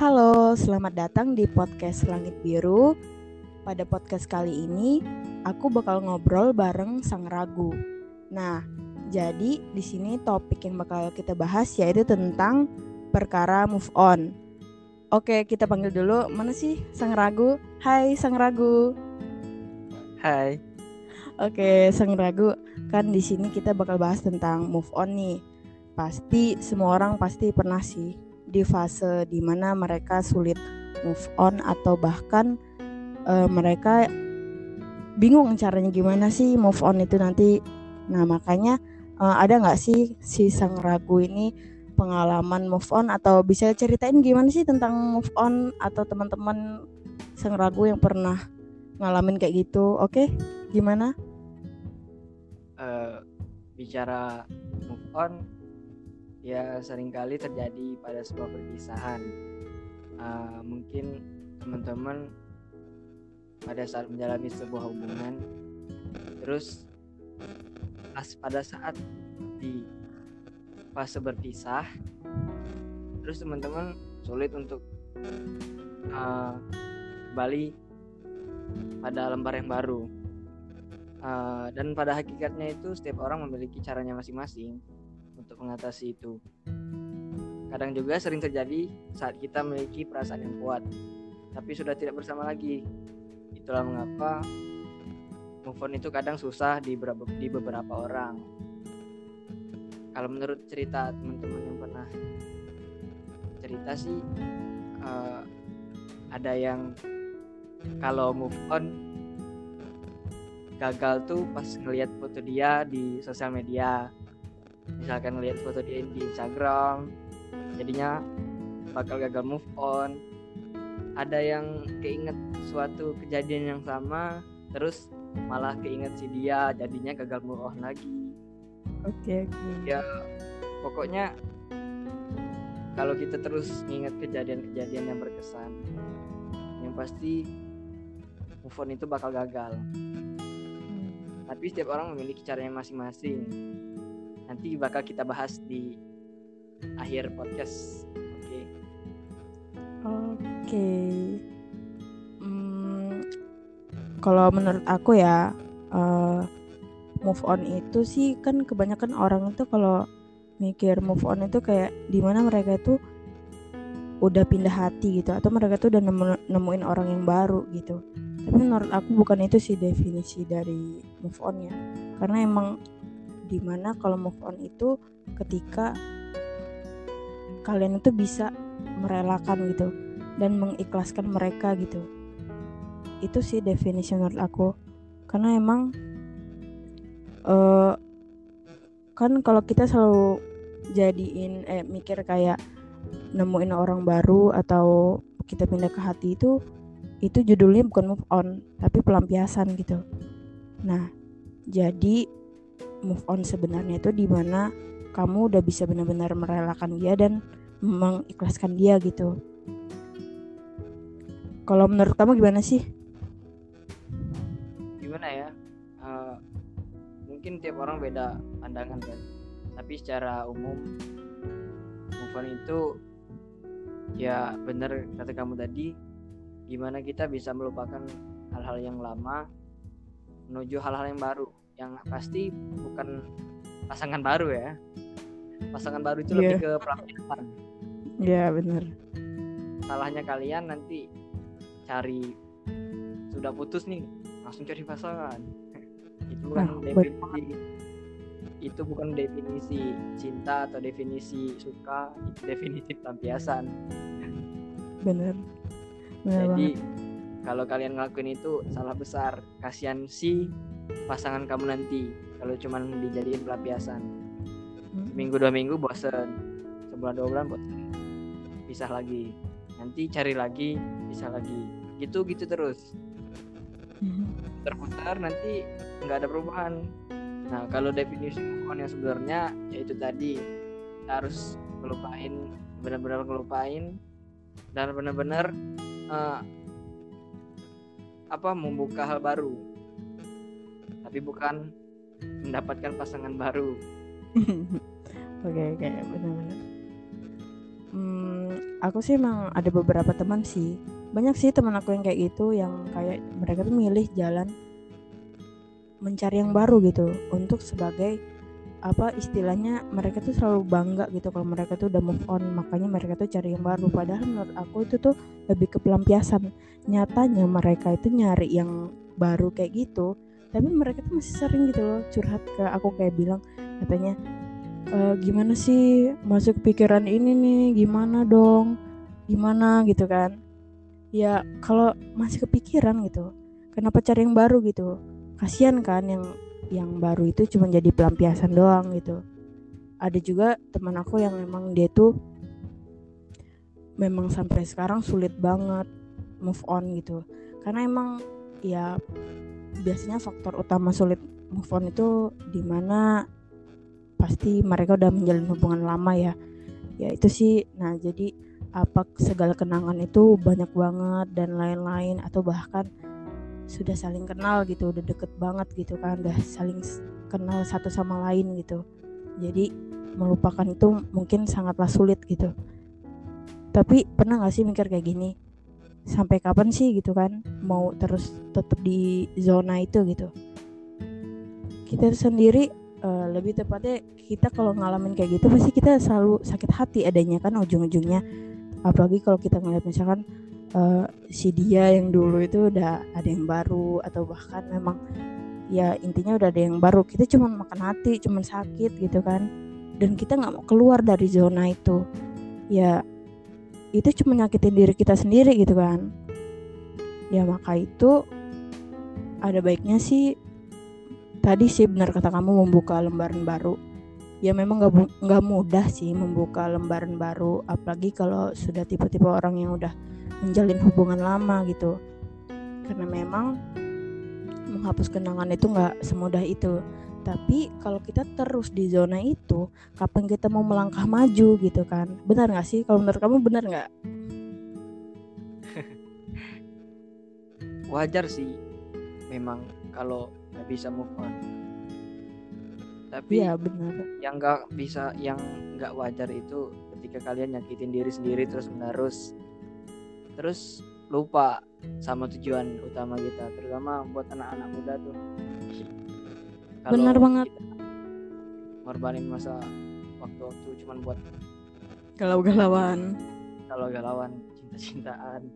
Halo, selamat datang di podcast Langit Biru. Pada podcast kali ini, aku bakal ngobrol bareng Sang Ragu. Nah, jadi di sini topik yang bakal kita bahas yaitu tentang perkara move on. Oke, kita panggil dulu. Mana sih Sang Ragu? Hai Sang Ragu. Hai. Oke, Sang Ragu, kan di sini kita bakal bahas tentang move on nih. Pasti semua orang pasti pernah sih di fase di mana mereka sulit move on atau bahkan uh, mereka bingung caranya gimana sih move on itu nanti. Nah makanya uh, ada nggak sih si sang ragu ini pengalaman move on? Atau bisa ceritain gimana sih tentang move on atau teman-teman sang ragu yang pernah ngalamin kayak gitu? Oke okay? gimana? Uh, bicara move on ya sering kali terjadi pada sebuah perpisahan. Uh, mungkin teman-teman pada saat menjalani sebuah hubungan, terus pas pada saat di fase berpisah, terus teman-teman sulit untuk uh, kembali pada lembar yang baru. Uh, dan pada hakikatnya itu setiap orang memiliki caranya masing-masing untuk mengatasi itu. Kadang juga sering terjadi saat kita memiliki perasaan yang kuat, tapi sudah tidak bersama lagi. Itulah mengapa move on itu kadang susah di beberapa, di beberapa orang. Kalau menurut cerita teman-teman yang pernah cerita sih, uh, ada yang kalau move on gagal tuh pas ngelihat foto dia di sosial media misalkan lihat foto dia di Instagram jadinya bakal gagal move on ada yang keinget suatu kejadian yang sama terus malah keinget si dia jadinya gagal move on lagi oke okay, oke okay. ya pokoknya kalau kita terus nginget kejadian-kejadian yang berkesan yang pasti move on itu bakal gagal hmm. tapi setiap orang memiliki caranya masing-masing nanti bakal kita bahas di akhir podcast oke okay. oke okay. hmm, kalau menurut aku ya uh, move on itu sih kan kebanyakan orang itu kalau mikir move on itu kayak di mana mereka itu udah pindah hati gitu atau mereka tuh udah nemu, nemuin orang yang baru gitu tapi menurut aku bukan itu sih definisi dari move on ya karena emang di mana kalau move on itu ketika kalian itu bisa merelakan gitu dan mengikhlaskan mereka gitu. Itu sih definisi menurut aku. Karena emang uh, kan kalau kita selalu jadiin eh mikir kayak nemuin orang baru atau kita pindah ke hati itu itu judulnya bukan move on tapi pelampiasan gitu. Nah jadi move on sebenarnya itu di mana kamu udah bisa benar-benar merelakan dia dan mengikhlaskan dia gitu. Kalau menurut kamu gimana sih? Gimana ya? Uh, mungkin tiap orang beda pandangan kan. Tapi secara umum move on itu ya benar kata kamu tadi gimana kita bisa melupakan hal-hal yang lama menuju hal-hal yang baru yang pasti bukan pasangan baru ya. Pasangan baru itu yeah. lebih ke pelampiasan Iya yeah, benar salahnya kalian nanti cari sudah putus nih langsung cari pasangan. Itu bukan nah, definisi itu bukan definisi cinta atau definisi suka itu definisi pelampiasan. Bener, bener jadi kalau kalian ngelakuin itu salah besar. Kasihan si pasangan kamu nanti kalau cuma dijadiin pelampiasan. Hmm. minggu dua minggu bosen. Sebulan dua bulan bosen. Pisah lagi. Nanti cari lagi pisah lagi. Gitu gitu terus. Hmm. terputar nanti nggak ada perubahan. Nah kalau definisi move yang sebenarnya yaitu tadi kita harus melupain benar-benar ngelupain dan benar-benar uh, apa membuka hal baru tapi bukan mendapatkan pasangan baru. Oke oke benar-benar. hmm, aku sih emang ada beberapa teman sih. Banyak sih teman aku yang kayak gitu yang kayak mereka tuh milih jalan mencari yang baru gitu. Untuk sebagai apa istilahnya mereka tuh selalu bangga gitu kalau mereka tuh udah move on. Makanya mereka tuh cari yang baru. Padahal menurut aku itu tuh lebih ke pelampiasan. Nyatanya mereka itu nyari yang baru kayak gitu tapi mereka tuh masih sering gitu loh curhat ke aku kayak bilang katanya e, gimana sih masuk pikiran ini nih? Gimana dong? Gimana? Gitu kan. Ya kalau masih kepikiran gitu kenapa cari yang baru gitu? Kasihan kan yang yang baru itu cuma jadi pelampiasan doang gitu. Ada juga teman aku yang memang dia tuh memang sampai sekarang sulit banget move on gitu. Karena emang ya biasanya faktor utama sulit move on itu di mana pasti mereka udah menjalin hubungan lama ya. Ya itu sih. Nah jadi apa segala kenangan itu banyak banget dan lain-lain atau bahkan sudah saling kenal gitu udah deket banget gitu kan udah saling kenal satu sama lain gitu. Jadi melupakan itu mungkin sangatlah sulit gitu. Tapi pernah gak sih mikir kayak gini sampai kapan sih gitu kan? Mau terus tetap di zona itu gitu. Kita sendiri uh, lebih tepatnya kita kalau ngalamin kayak gitu pasti kita selalu sakit hati adanya kan ujung-ujungnya. Apalagi kalau kita ngeliat misalkan uh, si dia yang dulu itu udah ada yang baru atau bahkan memang ya intinya udah ada yang baru. Kita cuma makan hati cuma sakit gitu kan. Dan kita nggak mau keluar dari zona itu. Ya itu cuma nyakitin diri kita sendiri gitu kan. Ya maka itu ada baiknya sih tadi sih benar kata kamu membuka lembaran baru. Ya memang nggak mudah sih membuka lembaran baru apalagi kalau sudah tipe-tipe orang yang udah menjalin hubungan lama gitu. Karena memang menghapus kenangan itu nggak semudah itu tapi kalau kita terus di zona itu kapan kita mau melangkah maju gitu kan? Benar nggak sih? Kalau menurut kamu benar nggak? Wajar sih. Memang kalau nggak bisa move on. Tapi ya benar. yang nggak bisa yang nggak wajar itu ketika kalian nyakitin diri sendiri terus menerus. Terus lupa sama tujuan utama kita terutama buat anak-anak muda tuh Benar banget. ngorbanin masa waktu-waktu cuman buat galau-galauan. Galau-galauan cinta-cintaan.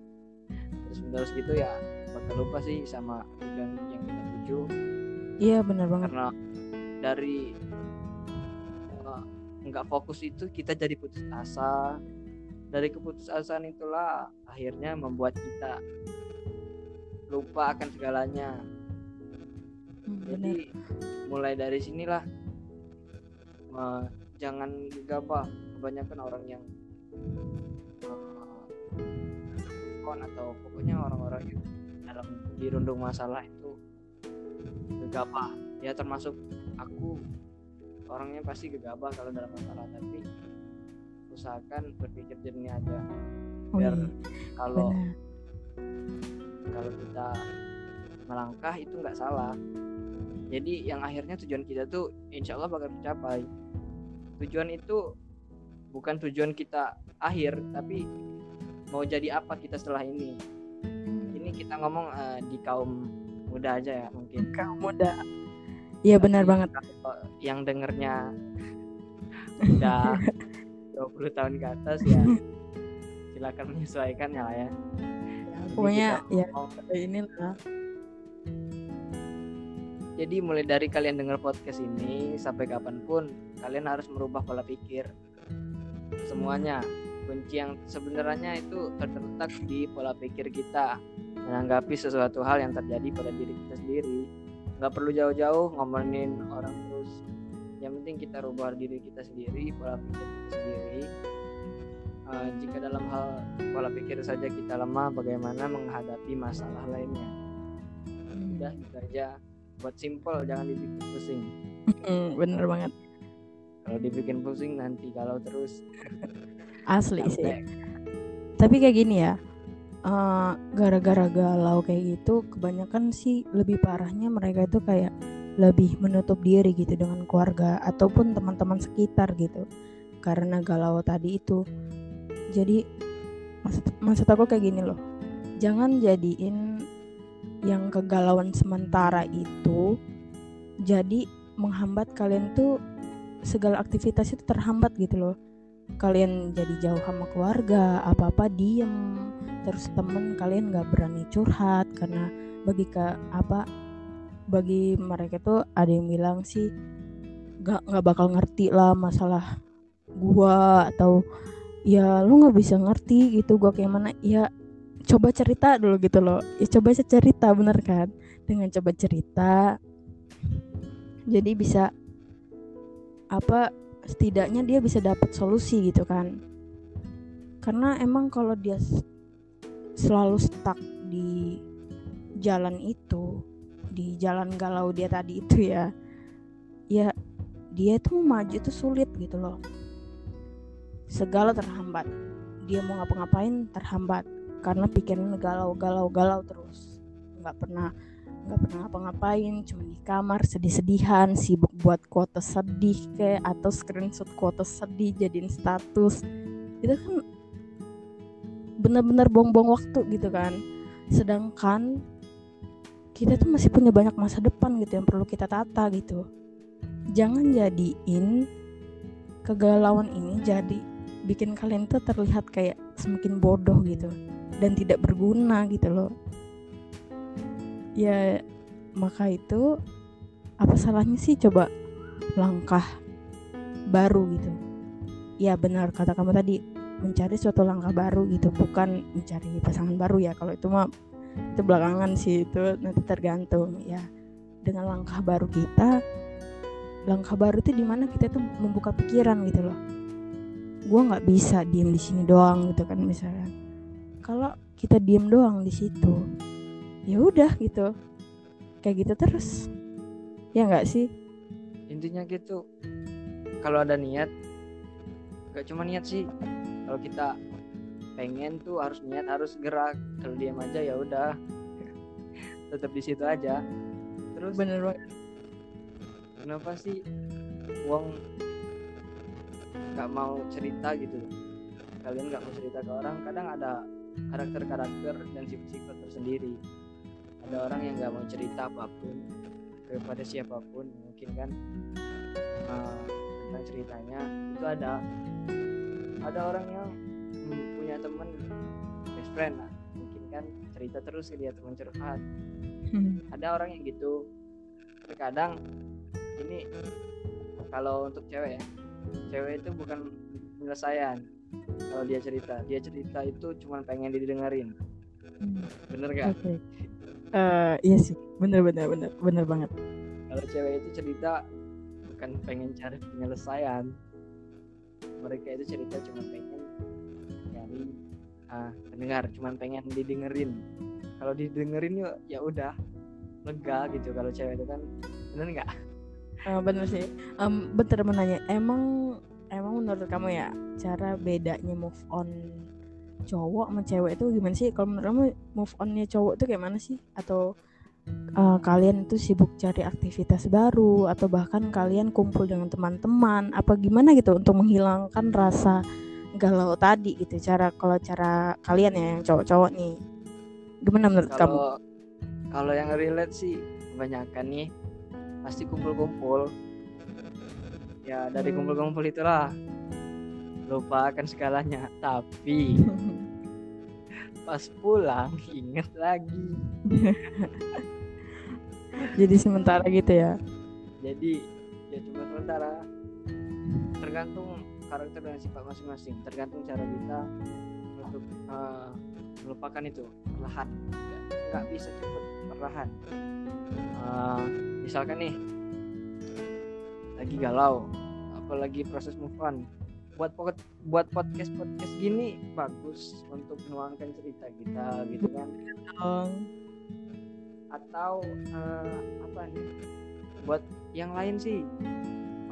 Terus menerus gitu ya bakal lupa sih sama tujuan yang kita tuju. Iya benar banget. Karena dari nggak fokus itu kita jadi putus asa. Dari keputusasaan itulah akhirnya membuat kita lupa akan segalanya. Hmm, jadi mulai dari sinilah. Uh, jangan gegabah. Kebanyakan orang yang uh, atau pokoknya orang-orang yang dalam dirundung masalah itu gegabah. Ya termasuk aku. Orangnya pasti gegabah kalau dalam masalah tapi usahakan berpikir jernih aja. Oh biar oh, kalau kalau kita melangkah itu nggak salah jadi yang akhirnya tujuan kita tuh insya Allah bakal tercapai. Tujuan itu bukan tujuan kita akhir tapi mau jadi apa kita setelah ini. Ini kita ngomong uh, di kaum muda aja ya mungkin. Kaum muda. Iya benar banget. yang dengernya udah 20 tahun ke atas ya silakan menyesuaikan ya lah ya, ya pokoknya ya ini lah jadi mulai dari kalian dengar podcast ini sampai kapan pun kalian harus merubah pola pikir semuanya. Kunci yang sebenarnya itu terletak di pola pikir kita menanggapi sesuatu hal yang terjadi pada diri kita sendiri. Nggak perlu jauh-jauh ngomongin orang terus. Yang penting kita rubah diri kita sendiri pola pikir kita sendiri. Uh, jika dalam hal pola pikir saja kita lemah bagaimana menghadapi masalah lainnya? Udah gitu aja buat simple jangan dibikin pusing. Hmm, bener banget. Kalau dibikin pusing nanti kalau terus. Asli sih. Tapi kayak gini ya uh, gara-gara galau kayak gitu kebanyakan sih lebih parahnya mereka itu kayak lebih menutup diri gitu dengan keluarga ataupun teman-teman sekitar gitu karena galau tadi itu. Jadi maksud maksud aku kayak gini loh jangan jadiin yang kegalauan sementara itu jadi menghambat kalian tuh segala aktivitas itu terhambat gitu loh. Kalian jadi jauh sama keluarga apa-apa diem terus temen kalian nggak berani curhat karena bagi ke apa bagi mereka tuh ada yang bilang sih nggak nggak bakal ngerti lah masalah gua atau ya lu nggak bisa ngerti gitu gua kayak mana. Ya coba cerita dulu gitu loh. Ya coba cerita bener kan? Dengan coba cerita jadi bisa apa setidaknya dia bisa dapat solusi gitu kan. Karena emang kalau dia selalu stuck di jalan itu di jalan galau dia tadi itu ya ya dia itu maju itu sulit gitu loh. Segala terhambat. Dia mau ngapa-ngapain terhambat karena pikiran galau galau galau terus. Nggak pernah nggak pernah ngapa-ngapain cuma di kamar sedih-sedihan sibuk buat quote sedih kayak atau screenshot quote sedih jadiin status. Itu kan benar-benar buang-buang waktu gitu kan. Sedangkan kita tuh masih punya banyak masa depan gitu yang perlu kita tata gitu. Jangan jadiin kegalauan ini jadi bikin kalian tuh terlihat kayak semakin bodoh gitu dan tidak berguna gitu loh. Ya maka itu apa salahnya sih coba langkah baru gitu? Ya benar kata kamu tadi mencari suatu langkah baru gitu bukan mencari pasangan baru ya. Kalau itu mah itu belakangan sih itu nanti tergantung ya. Dengan langkah baru kita langkah baru itu di mana kita tuh membuka pikiran gitu loh. Gue nggak bisa diem di sini doang gitu kan misalnya kalau kita diem doang di situ ya udah gitu. Kayak gitu terus. Ya nggak sih? Intinya gitu kalau ada niat gak cuma niat sih. Kalau kita pengen tuh harus niat harus gerak. Kalau diam aja ya udah. Tetap di situ aja. Terus bener banget. kenapa sih uang nggak mau cerita gitu? Kalian nggak mau cerita ke orang kadang ada karakter-karakter dan sifat-sifat tersendiri. Ada orang yang nggak mau cerita apa pun kepada siapa pun mungkin kan uh, tentang ceritanya itu ada. Ada orang yang punya teman best friend lah mungkin kan cerita terus ke dia teman curhat. Ada orang yang gitu. Terkadang ini kalau untuk cewek ya cewek itu bukan penyelesaian kalau dia cerita. Dia cerita itu cuma pengen didengerin. Bener gak? Okay uh, iya sih. Bener bener bener bener banget. Kalau cewek itu cerita bukan pengen cari penyelesaian. Mereka itu cerita cuma pengen cari ah pendengar. Cuma pengen didengerin. Kalau didengerin yuk ya udah. Lega gitu kalau cewek itu kan. Bener nggak? Uh, bener sih. Um, bener menanya emang emang menurut kamu ya cara bedanya move on cowok sama cewek itu gimana sih? Kalau menurut kamu move onnya cowok itu kayak mana sih? Atau uh, kalian itu sibuk cari aktivitas baru atau bahkan kalian kumpul dengan teman-teman apa gimana gitu untuk menghilangkan rasa galau tadi gitu? Cara kalau cara kalian ya yang cowok-cowok nih gimana menurut kalo, kamu? kalau yang relate sih kebanyakan nih pasti kumpul-kumpul ya dari hmm. kumpul-kumpul itulah. Lupakan segalanya. Tapi pas pulang inget lagi. Jadi sementara gitu ya? Jadi ya cuma sementara. Tergantung karakter dan sifat masing-masing. Tergantung cara kita untuk uh, melupakan itu. Perlahan. Nggak bisa cepet perlahan. Uh, misalkan nih lagi galau apalagi proses move on. Buat buat podcast podcast gini bagus untuk menuangkan cerita kita gitu kan? Atau uh, apa nih? Buat yang lain sih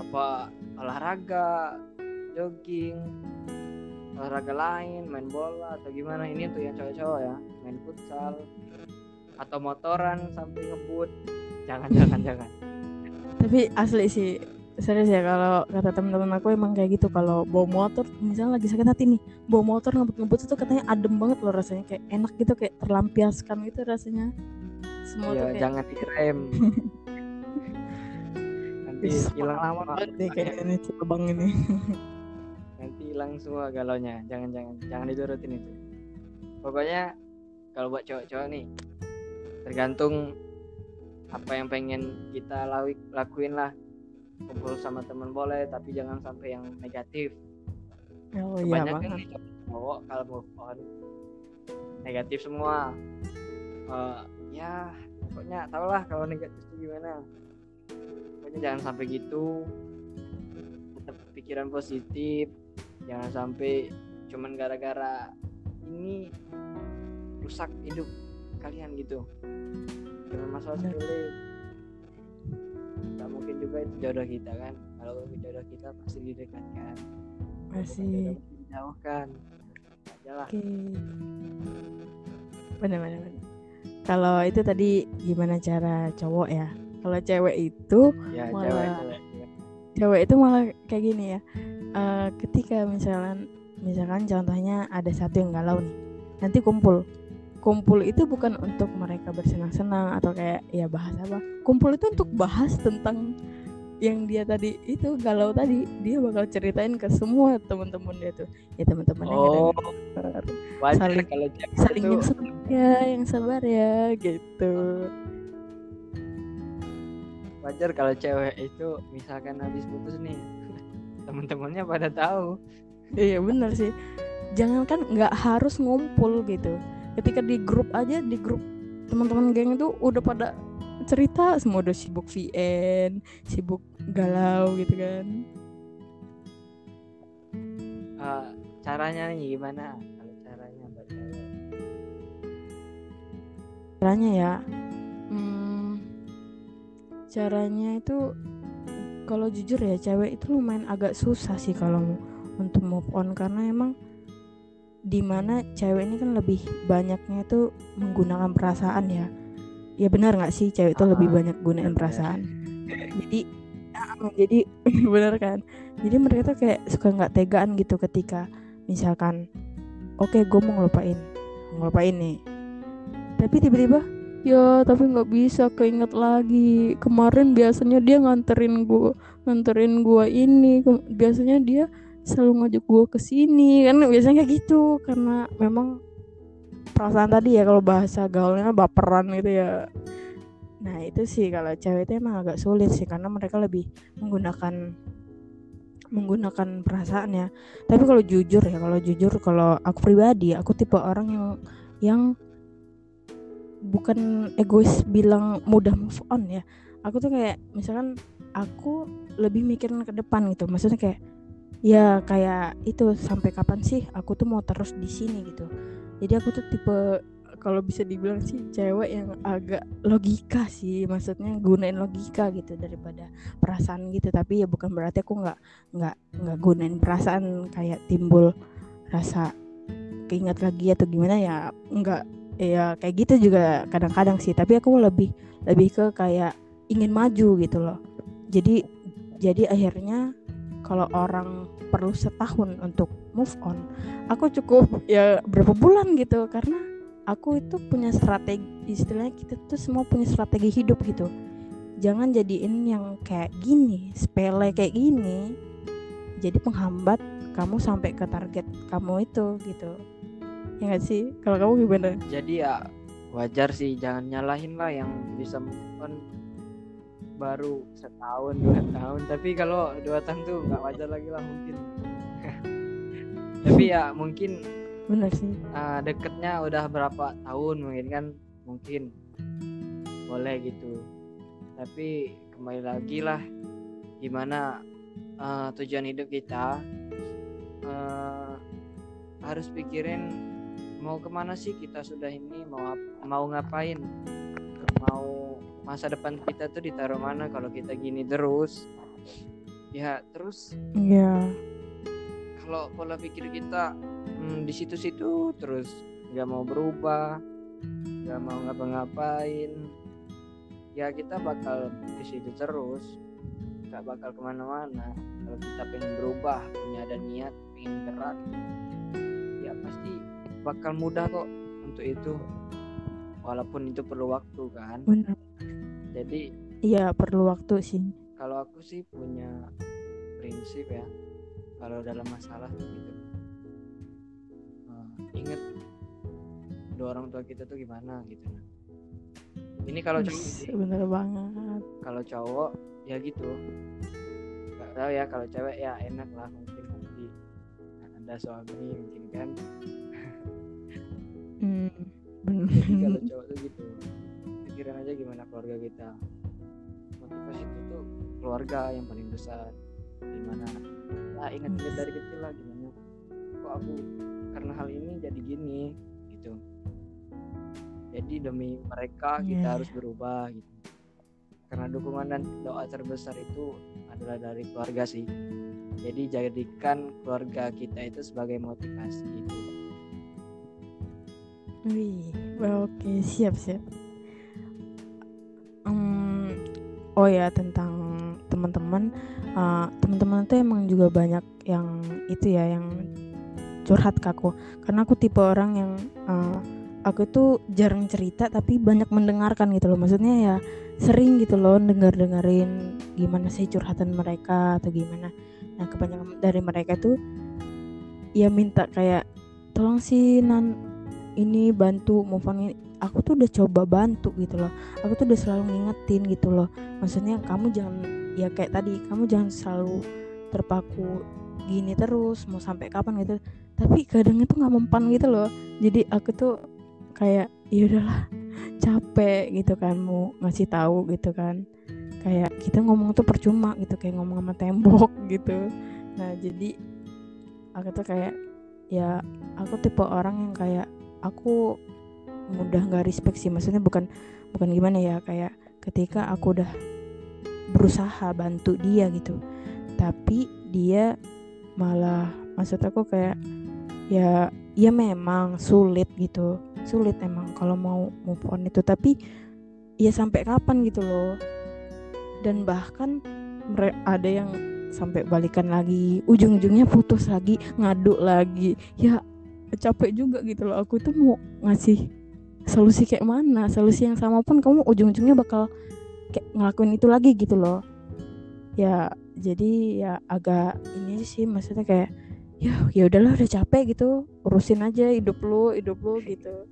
apa olahraga jogging olahraga lain main bola atau gimana? Ini untuk yang cowok-cowok ya main futsal atau motoran sampai ngebut. Jangan jangan jangan. Tapi asli sih serius ya kalau kata teman-teman aku emang kayak gitu. Kalau bawa motor misalnya lagi sakit hati nih bawa motor ngebut-ngebut itu katanya adem banget loh rasanya. Kayak enak gitu kayak terlampiaskan gitu rasanya. Semua ya, tuh kayak jangan direm. Nanti hilang lama banget deh kayak ini coba bang ini. Nanti hilang semua galaunya jangan jangan jangan diturutin itu. Pokoknya kalau buat cowok-cowok nih tergantung apa yang pengen kita lakuin lah kumpul sama temen boleh tapi jangan sampai yang negatif. Oh iya kebanyakan nih cowok kalau move on negatif semua. Eh, ya pokoknya tau lah kalau negatif itu gimana. Pokoknya jangan sampai gitu. Tetap pikiran positif. Jangan sampai cuman gara-gara ini rusak hidup kalian gitu. Jangan masalah sepele juga itu jodoh kita kan. Kalau jodoh kita pasti didekatkan. Pasti. dijauhkan. Aja lah. Oke. Benar-benar kalau itu tadi gimana cara cowok ya? Kalau cewek itu ya Malah- cewek cewek cewek. cewek itu malah kayak gini ya. Eh, ketika misalkan misalkan contohnya ada satu yang galau nih nanti kumpul. Kumpul itu bukan untuk mereka bersenang-senang atau kayak ya bahas apa. Kumpul itu untuk bahas tentang yang dia tadi itu galau tadi dia bakal ceritain ke semua teman-teman dia tuh. Ya teman-temannya oh saling- kalau cewek saling itu yang sabar ya yang sabar ya gitu. Wajar kalau cewek itu misalkan habis putus nih teman-temannya pada tahu. Iya bener sih. Jangankan nggak harus ngumpul gitu. Ketika di grup aja di grup teman-teman geng itu udah pada cerita semua udah sibuk VN, sibuk galau gitu kan. Eh, caranya nih gimana? Kalau caranya buat Caranya ya, hmm, caranya itu kalau jujur ya cewek itu lumayan agak susah sih kalau untuk move on. Karena emang di mana cewek ini kan lebih banyaknya itu menggunakan perasaan ya. Ya benar nggak sih? Cewek itu lebih Ah, banyak gunain perasaan. Jadi jadi benar kan? Jadi mereka tuh kayak suka nggak tegaan gitu ketika misalkan oke gue mau ngelupain ngelupain nih. Tapi tiba-tiba ya tapi nggak bisa keinget lagi. Kemarin biasanya dia nganterin gua nganterin gua ini. Biasanya dia selalu ngajak gua ke sini kan? Biasanya kayak gitu karena memang perasaan tadi ya kalau bahasa gaulnya baperan gitu ya nah itu sih kalau cewek itu emang agak sulit sih karena mereka lebih menggunakan menggunakan perasaan ya. Tapi kalau jujur ya kalau jujur kalau aku pribadi aku tipe orang yang yang bukan egois bilang mudah move on ya. Aku tuh kayak misalkan aku lebih mikirin ke depan gitu maksudnya kayak ya kayak itu sampai kapan sih aku tuh mau terus di sini gitu. Jadi aku tuh tipe kalau bisa dibilang sih cewek yang agak logika sih maksudnya gunain logika gitu daripada perasaan gitu. Tapi ya bukan berarti aku nggak nggak nggak gunain perasaan kayak timbul rasa keinget lagi atau gimana ya nggak ya kayak gitu juga kadang-kadang sih. Tapi aku lebih lebih ke kayak ingin maju gitu loh. Jadi jadi akhirnya kalau orang perlu setahun untuk move on aku cukup ya berapa bulan gitu. Karena aku itu punya strategi istilahnya kita tuh semua punya strategi hidup gitu. Jangan jadiin yang kayak gini sepele kayak gini jadi penghambat kamu sampai ke target kamu itu gitu. Ya nggak sih? Kalau kamu gimana? Jadi ya wajar sih jangan nyalahin lah yang bisa on baru setahun dua tahun. Tapi kalau dua tahun tuh nggak wajar lagi lah mungkin. Tapi ya mungkin bener sih. Uh, deketnya udah berapa tahun mungkin kan? Mungkin. Boleh gitu. Tapi kembali lagi lah gimana uh, tujuan hidup kita? Uh, harus pikirin mau ke mana sih kita sudah ini? Mau mau ngapain? Mau masa depan kita tuh ditaruh mana kalau kita gini terus? Ya terus Iya. kalau pola pikir kita hmm, di situ-situ terus nggak mau berubah nggak mau ngapa-ngapain. Ya kita bakal di situ terus nggak bakal ke mana-mana. Kalau kita pengen berubah punya ada niat pengen gerak ya pasti bakal mudah kok untuk itu. Walaupun itu perlu waktu kan. Bener jadi iya perlu waktu sih. Kalau aku sih punya prinsip ya kalau dalam masalah gitu Ingat dua orang tua kita tuh gimana gitu ini kalau cowok Wis, sih. bener banget. Kalau cowok ya gitu. Nggak tahu ya kalau cewek ya enak lah mungkin nanti ada suami mungkin kan. Hmm, jadi kalau cowok tuh gitu pikiran aja gimana keluarga kita. Motivasi itu tuh keluarga yang paling besar. Gimana? Lah ingat-ingat dari kecil lah gimana. Kok aku karena hal ini jadi gini gitu jadi demi mereka kita Iya, harus berubah gitu karena dukungan dan doa terbesar itu adalah dari keluarga sih jadi jadikan keluarga kita itu sebagai motivasi gitu. Wih, oke siap siap. Em, oh ya tentang teman-teman, eh, teman-teman tuh emang juga banyak yang itu ya yang curhat ke aku. Karena aku tipe orang yang eh, aku tuh jarang cerita tapi banyak mendengarkan gitu loh. Maksudnya ya sering gitu loh dengar dengerin gimana sih curhatan mereka atau gimana. Nah kebanyakan dari mereka tuh ya minta kayak tolong sih nan ini bantu move on ini aku tuh udah coba bantu gitu loh aku tuh udah selalu ngingetin gitu loh maksudnya kamu jangan ya kayak tadi kamu jangan selalu terpaku gini terus mau sampai kapan gitu. Tapi kadang itu nggak mempan gitu loh. Jadi aku tuh kayak ya udahlah capek gitu kan mau ngasih tahu gitu kan. Kayak kita ngomong tuh percuma gitu kayak ngomong sama tembok gitu. Nah jadi aku tuh kayak ya aku tipe orang yang kayak aku mudah nggak respect sih. Maksudnya bukan bukan gimana ya kayak ketika aku udah berusaha bantu dia gitu. Tapi dia malah maksud aku kayak ya ya memang sulit gitu. Sulit emang kalau mau move on itu. Tapi ya sampai kapan gitu loh. Dan bahkan ada yang sampai balikan lagi. Ujung-ujungnya putus lagi ngaduk lagi. Ya capek juga gitu loh. Aku tuh mau ngasih solusi kayak mana? Solusi yang sama pun kamu ujung-ujungnya bakal kayak ngelakuin itu lagi gitu loh. Ya jadi ya agak ini sih maksudnya kayak ya ya udahlah udah capek gitu. Urusin aja hidup lu hidup lu gitu.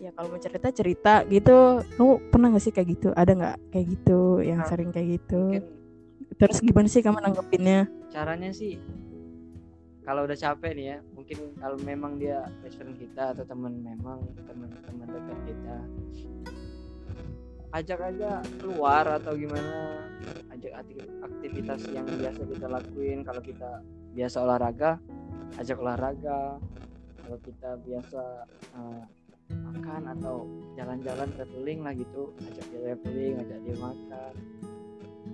Ya kalau mau cerita cerita gitu. Kamu pernah gak sih kayak gitu? Ada nggak kayak gitu yang Nah, sering kayak gitu? Mungkin terus gimana sih kamu nanggepinnya? Caranya sih kalau udah capek nih ya mungkin kalau memang dia best friend kita atau teman memang teman-teman dekat kita ajak aja keluar atau gimana. Ajak akti- aktivitas yang biasa kita lakuin. Kalau kita biasa olahraga ajak olahraga. Kalau kita biasa eh, makan atau jalan-jalan traveling lah gitu ajak dia traveling ajak dia makan.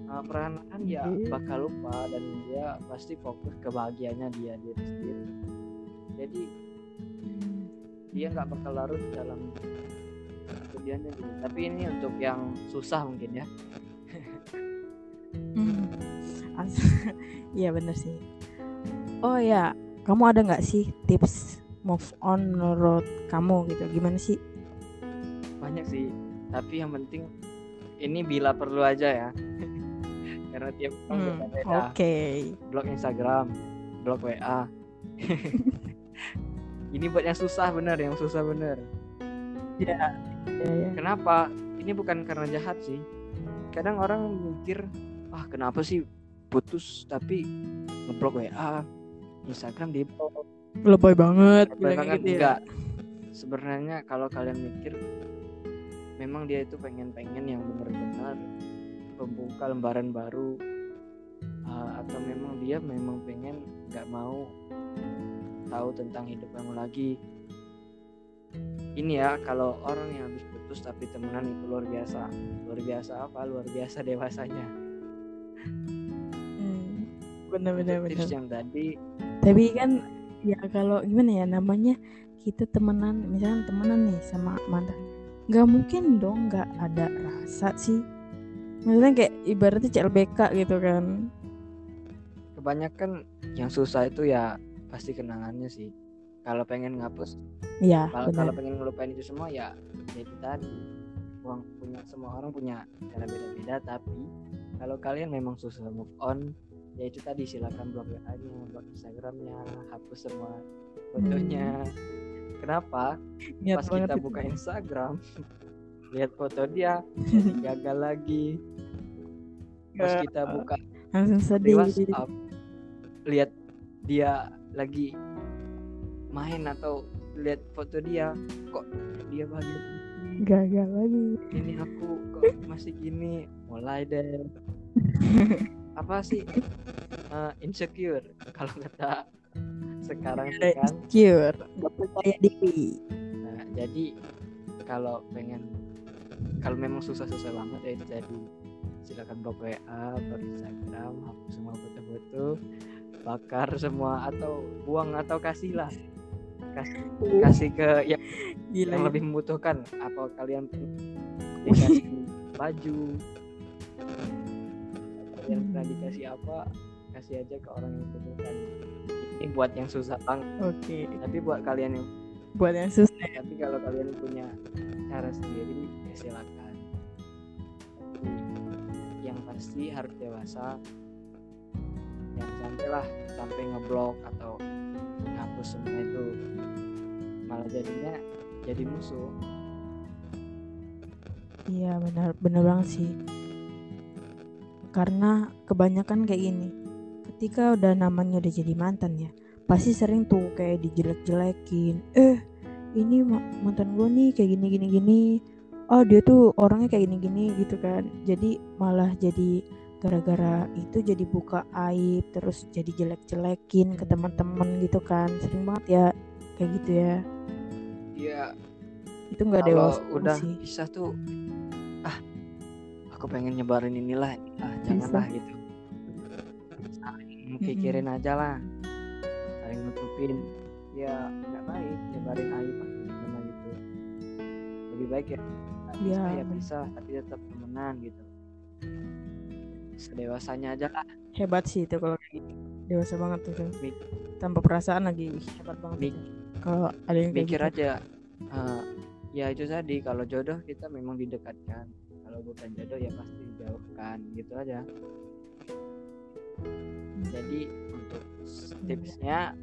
Uh, perlahan-lahan ya Iya. bakal lupa dan dia pasti fokus ke bahagianya dia diri sendiri. Jadi dia nggak bakal larut dalam kesedihannya gitu. tapi ini untuk yang susah mungkin ya Hmm. Iya bener sih. Oh ya, kamu ada nggak sih tips move on menurut kamu gitu? Gimana sih? banyak sih tapi yang penting ini bila perlu aja ya karena tiap orang Hmm, beda-beda Oke. blog Instagram blog WA ini buat yang susah bener yang susah bener Ya, ya, ya. Kenapa? Ini bukan karena jahat sih. Kadang orang mikir, ah kenapa sih putus tapi ngeblok WA, Instagram di. Lebay banget. Lebay banget gitu ya. Sebenarnya kalau kalian mikir, memang dia itu pengen-pengen yang benar-benar membuka lembaran baru, Ah, atau memang dia memang pengen nggak mau tahu tentang hidup kamu lagi. Ini ya kalau orang yang habis putus tapi temenan itu luar biasa. Luar biasa apa? Luar biasa dewasanya. Hmm, Bener-bener Untuk bener. tips yang tadi Tapi kan ya kalau gimana ya namanya kita temenan, misalnya temenan nih sama mantan, nggak mungkin dong nggak ada rasa sih. maksudnya kayak ibaratnya CLBK gitu kan kebanyakan yang susah itu ya pasti kenangannya sih kalau pengen ngapus iya kalau pengen ngelupain itu semua ya, ya itu tadi. Uang punya semua orang punya cara beda-beda tapi kalau kalian memang susah move on ya itu tadi silakan blok WA-nya blok Instagramnya hapus semua fotonya. Kenapa? Niat pas kita itu. buka Instagram lihat foto dia jadi gagal lagi. Pas Ya, kita buka langsung di sedih WhatsApp lihat dia lagi main atau lihat foto dia kok dia bahagia gagal lagi. Ini aku kok masih gini mulai deh. Apa sih? Eh, insecure. Kalau kata sekarang kan. Insecure. Gak percaya diri. Nah, jadi kalau pengen kalau memang susah-susah banget ya jadi silakan blok WA, blok Instagram, hapus semua foto-foto, bakar semua atau buang atau kasih lah. Kasih, kasih ke yang, gila yang ya. lebih membutuhkan apa kalian dikasih baju kalian pernah Hmm. dikasih apa kasih aja ke orang yang membutuhkan. Ini buat yang susah banget. Oke. Tapi buat kalian yang buat yang susah tapi kalau kalian punya cara sendiri ya silakan. Tapi yang pasti harus dewasa. Yang sampai lah sampai ngeblok atau semua itu. Malah jadinya jadi musuh. Iya benar benar banget sih. Karena kebanyakan kayak gini ketika udah namanya udah jadi mantan ya pasti sering tuh kayak dijelek-jelekin. Eh ini ma- mantan gue nih kayak gini gini gini. Oh dia tuh orangnya kayak gini gini gitu kan. Jadi malah jadi gara-gara itu jadi buka aib terus jadi jelek-jelekin ke teman-teman gitu kan. Sering banget ya kayak gitu ya. Iya. Itu nggak dewasa udah sih. pisah tuh ah aku pengen nyebarin inilah ah janganlah gitu. Saling pikirin aja lah. Saling nutupin. Ya nggak baik nyebarin aib gimana gitu. Lebih baik ya Iya, pisah ya bener. pisah tapi tetap temenan gitu sedewasanya aja lah. Hebat sih itu kalau kayak gitu. Dewasa banget tuh. Mik- tanpa perasaan lagi hebat banget Mik- kalau ada yang mikir gitu. aja eh, ya itu tadi kalau jodoh kita memang didekatkan. Kalau bukan jodoh ya pasti dijauhkan gitu aja. Jadi untuk tipsnya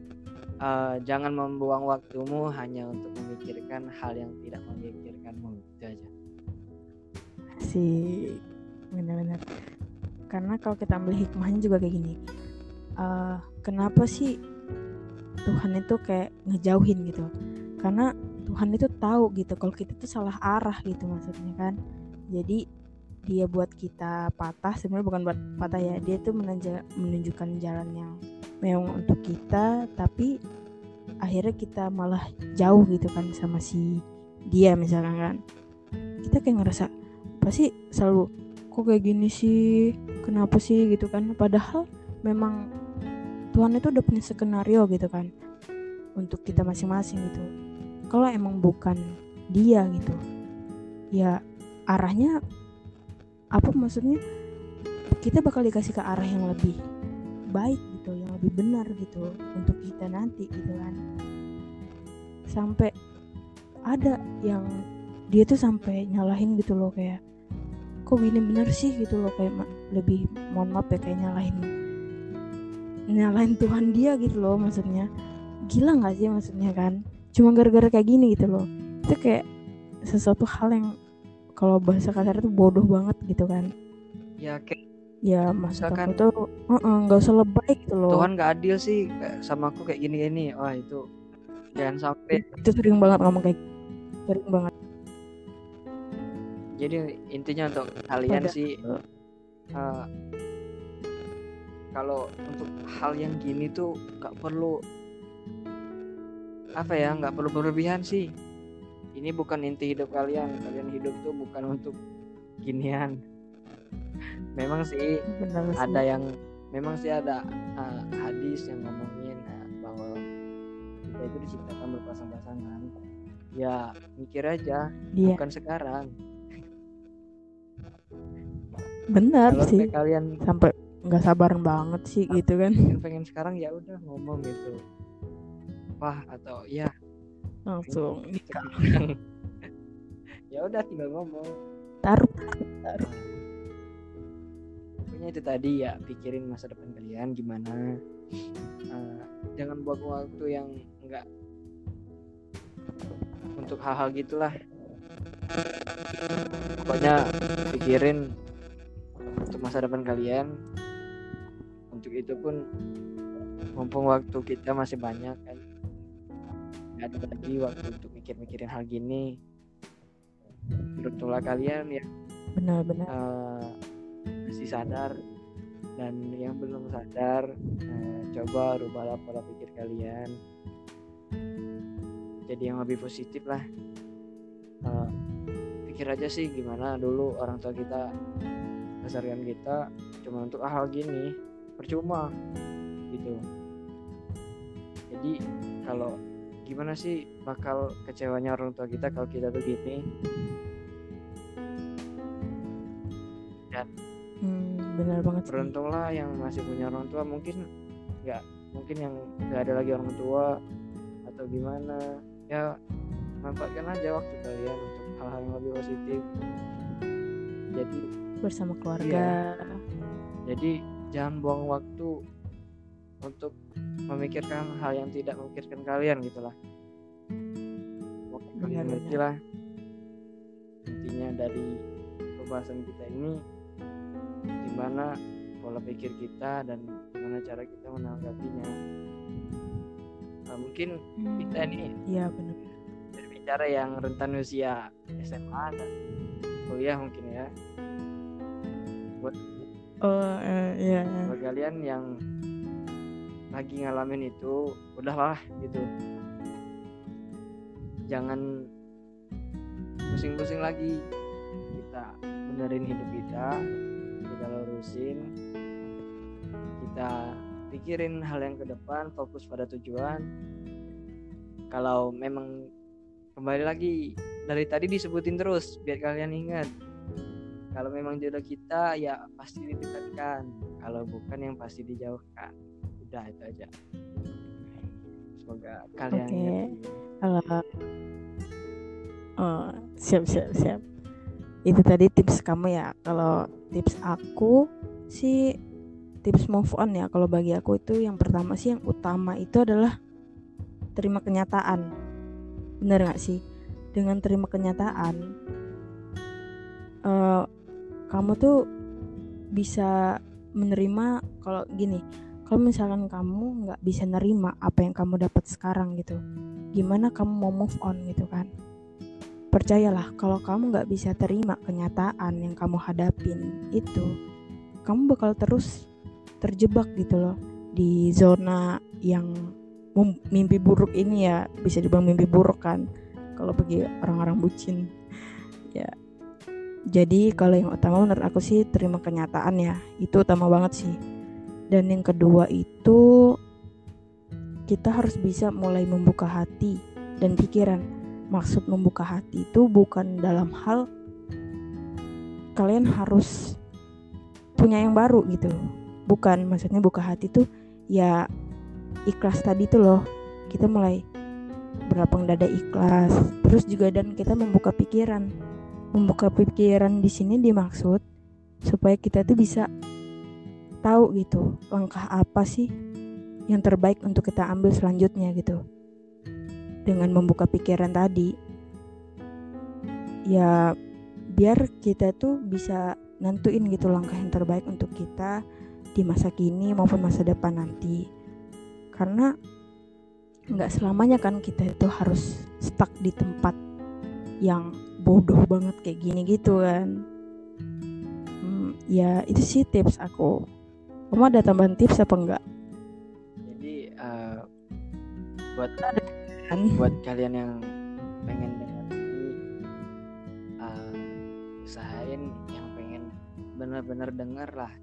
eh, jangan membuang waktumu hanya untuk memikirkan hal yang tidak memikirkanmu itu aja. Sih benar-benar karena kalau kita ambil hikmahnya juga kayak gini Eh, kenapa sih Tuhan itu kayak ngejauhin gitu? Karena Tuhan itu tahu gitu kalau kita tuh salah arah gitu maksudnya kan. Jadi dia buat kita patah sebenarnya bukan buat patah ya dia tuh menunja- menunjukkan jalan yang memang untuk kita tapi akhirnya kita malah jauh gitu kan sama si dia misalkan kan. Kita kayak ngerasa pasti selalu kok kayak gini sih? Kenapa sih? Gitu kan. Padahal memang Tuhan itu udah punya skenario gitu kan. Untuk kita masing-masing gitu. Kalau emang bukan dia gitu ya arahnya apa maksudnya? Kita bakal dikasih ke arah yang lebih baik gitu yang lebih benar gitu untuk kita nanti gitu kan. Sampai ada yang dia tuh sampai nyalahin gitu loh kayak kok gini bener sih gitu loh kayak lebih mohon maaf ya kayak nyalahin nyalahin Tuhan dia gitu loh maksudnya. Gila nggak sih maksudnya kan? Cuma gara-gara kayak gini gitu loh. Itu kayak sesuatu hal yang kalau bahasa kasar itu bodoh banget gitu kan. Ya kayak ya maksud Misalkan- aku tuh "Uh-uh, nggak usah lebay gitu loh. Tuhan gak adil sih sama aku kayak gini gini wah itu jangan sampai itu sering banget ngomong kayak sering banget jadi intinya untuk kalian Pada- sih eh, kalau untuk hal yang gini tuh nggak perlu apa ya nggak perlu berlebihan sih. Ini bukan inti hidup kalian. Kalian hidup tuh bukan untuk ginian. Memang sih bener sih. ada yang memang sih ada eh, hadis yang ngomongin eh, bahwa kita itu diciptakan berpasang-pasangan ya mikir aja dia bukan sekarang benar kalau sih. kalian sampai nggak sabaran banget sih gitu kan. pengen pengen sekarang ya udah ngomong gitu. Wah atau ya langsung nikah. ya udah tinggal ngomong. Taruh pokoknya itu tadi ya pikirin masa depan kalian gimana. Eh, jangan buang waktu yang enggak untuk hal-hal gitulah. Pokoknya pikirin untuk masa depan kalian. Untuk itu pun mumpung waktu kita masih banyak kan. Nggak ada lagi waktu untuk mikir-mikirin hal gini. Beruntunglah kalian ya benar-benar. eh, masih sadar. Dan yang belum sadar eh, coba rubahlah pola pikir kalian. Jadi yang lebih positif lah. Eh, pikir aja sih gimana dulu orang tua kita besarkan kita cuma untuk hal gini. Percuma. Gitu. Jadi kalau gimana sih bakal kecewanya orang tua kita kalau kita tuh gini hmm, benar banget beruntunglah yang masih punya orang tua. Mungkin nggak mungkin yang nggak ada lagi orang tua atau gimana. Ya manfaatkan aja waktu kalian untuk hal-hal yang lebih positif. Jadi bersama keluarga. Jadi jangan buang waktu untuk memikirkan hal yang tidak memikirkan kalian gitulah Pokoknya kalian ngerti lah. Intinya dari pembahasan kita ini gimana pola pikir kita dan gimana cara kita menanggapinya. Nah, mungkin Hmm, kita ini iya benar. berbicara yang rentan usia SMA dan kuliah mungkin ya buat oh iya iya. buat kalian yang lagi ngalamin itu udahlah gitu. Jangan pusing-pusing lagi. Kita benerin hidup kita kita lurusin. Kita pikirin hal yang ke depan fokus pada tujuan. Kalau memang kembali lagi dari tadi disebutin terus biar kalian ingat kalau memang jodoh kita ya pasti didekatkan. Kalau bukan yang pasti dijauhkan. Udah itu aja. Semoga kalian Oke. ngerti. oh siap siap siap. Itu tadi tips kamu ya. Kalau tips aku sih tips move on ya. Kalau bagi aku itu yang pertama sih yang utama itu adalah terima kenyataan. Bener nggak sih? Dengan terima kenyataan eh, kamu tuh bisa menerima kalau gini kalau misalkan kamu nggak bisa nerima apa yang kamu dapat sekarang gitu gimana kamu mau move on gitu kan? Percayalah kalau kamu nggak bisa terima kenyataan yang kamu hadapin itu kamu bakal terus terjebak gitu loh di zona yang mimpi buruk ini ya bisa dibilang mimpi buruk kan kalau bagi orang-orang bucin. Ya jadi kalau yang utama menurut aku sih terima kenyataan ya. Itu utama banget sih. Dan yang kedua itu kita harus bisa mulai membuka hati dan pikiran. Maksud membuka hati itu bukan dalam hal kalian harus punya yang baru gitu. Bukan maksudnya buka hati tuh ya ikhlas tadi tuh loh. Kita mulai berlapang dada ikhlas. Terus juga dan kita membuka pikiran membuka pikiran di sini dimaksud supaya kita tuh bisa tahu gitu langkah apa sih yang terbaik untuk kita ambil selanjutnya gitu. Dengan membuka pikiran tadi ya biar kita tuh bisa nentuin gitu langkah yang terbaik untuk kita di masa kini maupun masa depan nanti. Karena nggak selamanya kan kita itu harus stuck di tempat yang bodoh banget kayak gini gitu kan. Hmm, ya itu sih tips aku. Kamu ada tambahan tips apa enggak? Jadi eh, buat kan buat kalian yang pengen dengar ini eh, usahain yang pengen benar-benar dengar lah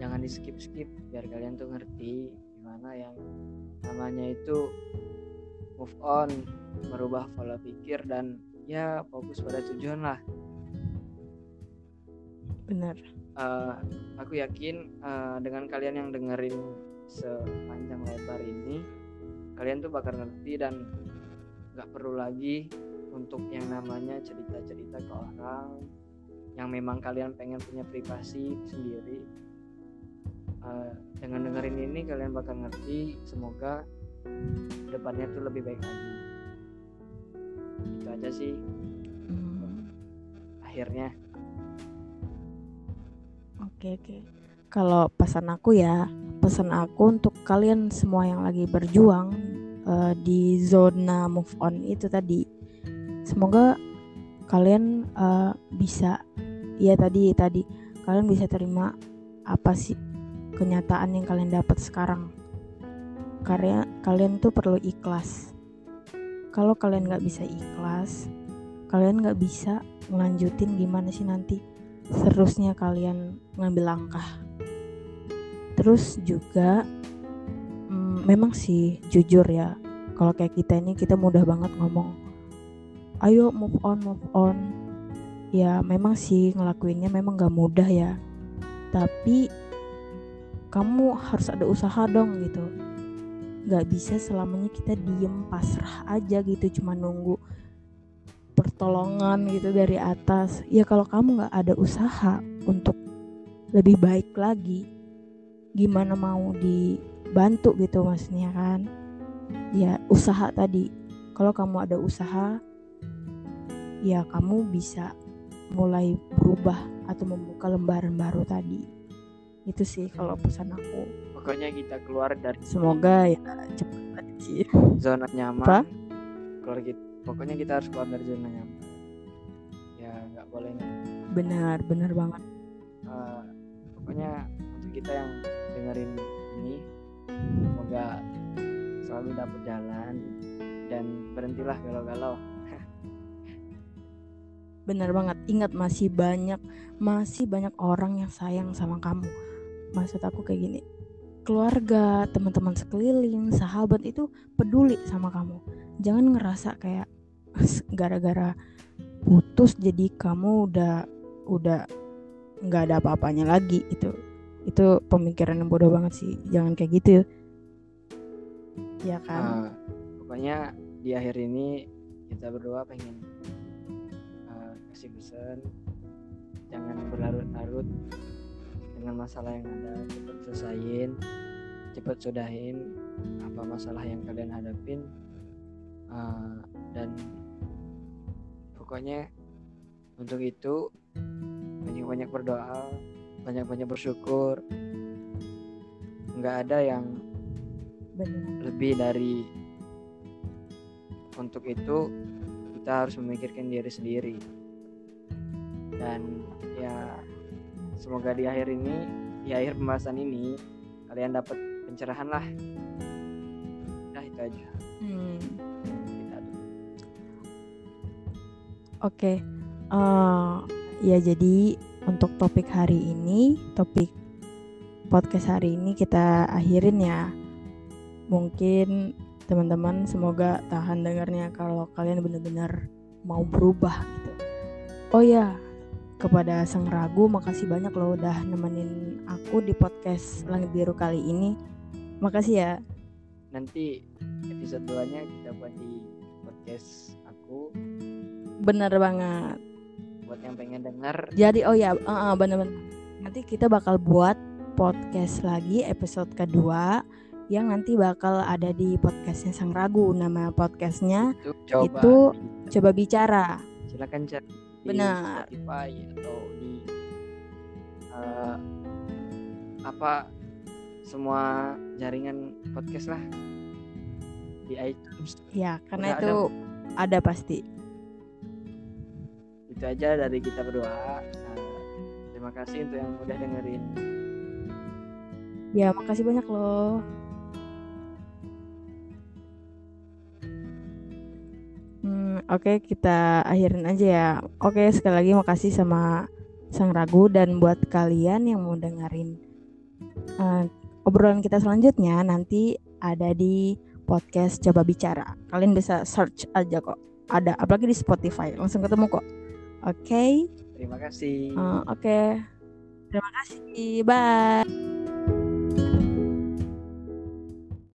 jangan di skip skip biar kalian tuh ngerti gimana yang namanya itu move on merubah pola pikir dan ya fokus pada tujuan lah. Benar. Uh, aku yakin uh, dengan kalian yang dengerin sepanjang lebar ini kalian tuh bakal ngerti dan nggak perlu lagi untuk yang namanya cerita-cerita ke orang yang memang kalian pengen punya privasi sendiri. Uh, dengan dengerin ini kalian bakal ngerti semoga depannya tuh lebih baik lagi itu aja sih. Hmm. akhirnya. Oke oke. Kalau pesan aku ya pesan aku untuk kalian semua yang lagi berjuang uh, di zona move on itu tadi. Semoga kalian uh, bisa ya tadi tadi. Kalian bisa terima apa sih kenyataan yang kalian dapat sekarang. Karya kalian tuh perlu ikhlas kalau kalian nggak bisa ikhlas kalian nggak bisa ngelanjutin gimana sih nanti seterusnya kalian ngambil langkah. Terus juga hmm, memang sih jujur ya kalau kayak kita ini kita mudah banget ngomong ayo move on move on. Ya memang sih ngelakuinnya memang gak mudah ya. Tapi kamu harus ada usaha dong gitu gak bisa selamanya kita diem pasrah aja gitu cuma nunggu pertolongan gitu dari atas. Ya kalau kamu gak ada usaha untuk lebih baik lagi gimana mau dibantu gitu maksudnya kan? Ya usaha tadi. Kalau kamu ada usaha ya kamu bisa mulai berubah atau membuka lembaran baru tadi. Itu sih kalau pesan aku pokoknya kita keluar dari semoga ya cepat sih zona nyaman. Apa? keluar gitu pokoknya kita harus keluar dari zona nyaman. Ya nggak boleh benar benar banget. Uh, pokoknya untuk kita yang dengerin ini semoga selalu dapat jalan dan berhentilah galau-galau. Benar banget. Ingat masih banyak masih banyak orang yang sayang sama kamu. Maksud aku kayak gini keluarga teman-teman sekeliling sahabat itu peduli sama kamu. Jangan ngerasa kayak gara-gara putus jadi kamu udah udah nggak ada apa-apanya lagi itu itu pemikiran yang bodoh banget sih. Jangan kayak gitu. Ya kan? Uh, pokoknya di akhir ini kita berdua pengen uh, kasih pesan. Jangan berlarut-larut dengan masalah yang ada cepat selesaiin cepat sudahin apa masalah yang kalian hadapin uh, dan pokoknya untuk itu banyak-banyak berdoa banyak-banyak bersyukur nggak ada yang Benar. lebih dari untuk itu kita harus memikirkan diri sendiri dan ya semoga di akhir ini di akhir pembahasan ini kalian dapat pencerahan lah nah itu aja hmm. oke okay. uh, eh, ya jadi untuk topik hari ini, topik podcast hari ini kita akhirin ya. Mungkin teman-teman semoga tahan dengarnya kalau kalian benar-benar mau berubah gitu. Oh ya, kepada sang ragu makasih banyak loh udah nemenin aku di podcast Langit Biru kali ini. Makasih ya. Nanti episode 2-nya kita buat di podcast aku. Bener banget. Buat yang pengen denger. Jadi oh ya uh, uh, bener-bener. Nanti kita bakal buat podcast lagi episode kedua yang nanti bakal ada di podcastnya sang ragu. Nama podcastnya itu coba, itu coba bicara. Silakan cek benar. Spotify atau di uh, apa semua jaringan podcast lah. Di iTunes. Ya karena Udah itu ada, ada pasti. Itu aja dari kita berdua. Uh, terima kasih untuk yang udah dengerin. Ya makasih banyak loh hmm, oke okay, kita akhirin aja ya oke okay, sekali lagi makasih sama sang ragu dan buat kalian yang mau dengerin uh, obrolan kita selanjutnya nanti ada di podcast coba bicara kalian bisa search aja kok ada apalagi di Spotify langsung ketemu kok Oke. Okay? Terima kasih. Uh, Oke. Okay. Terima kasih. Bye.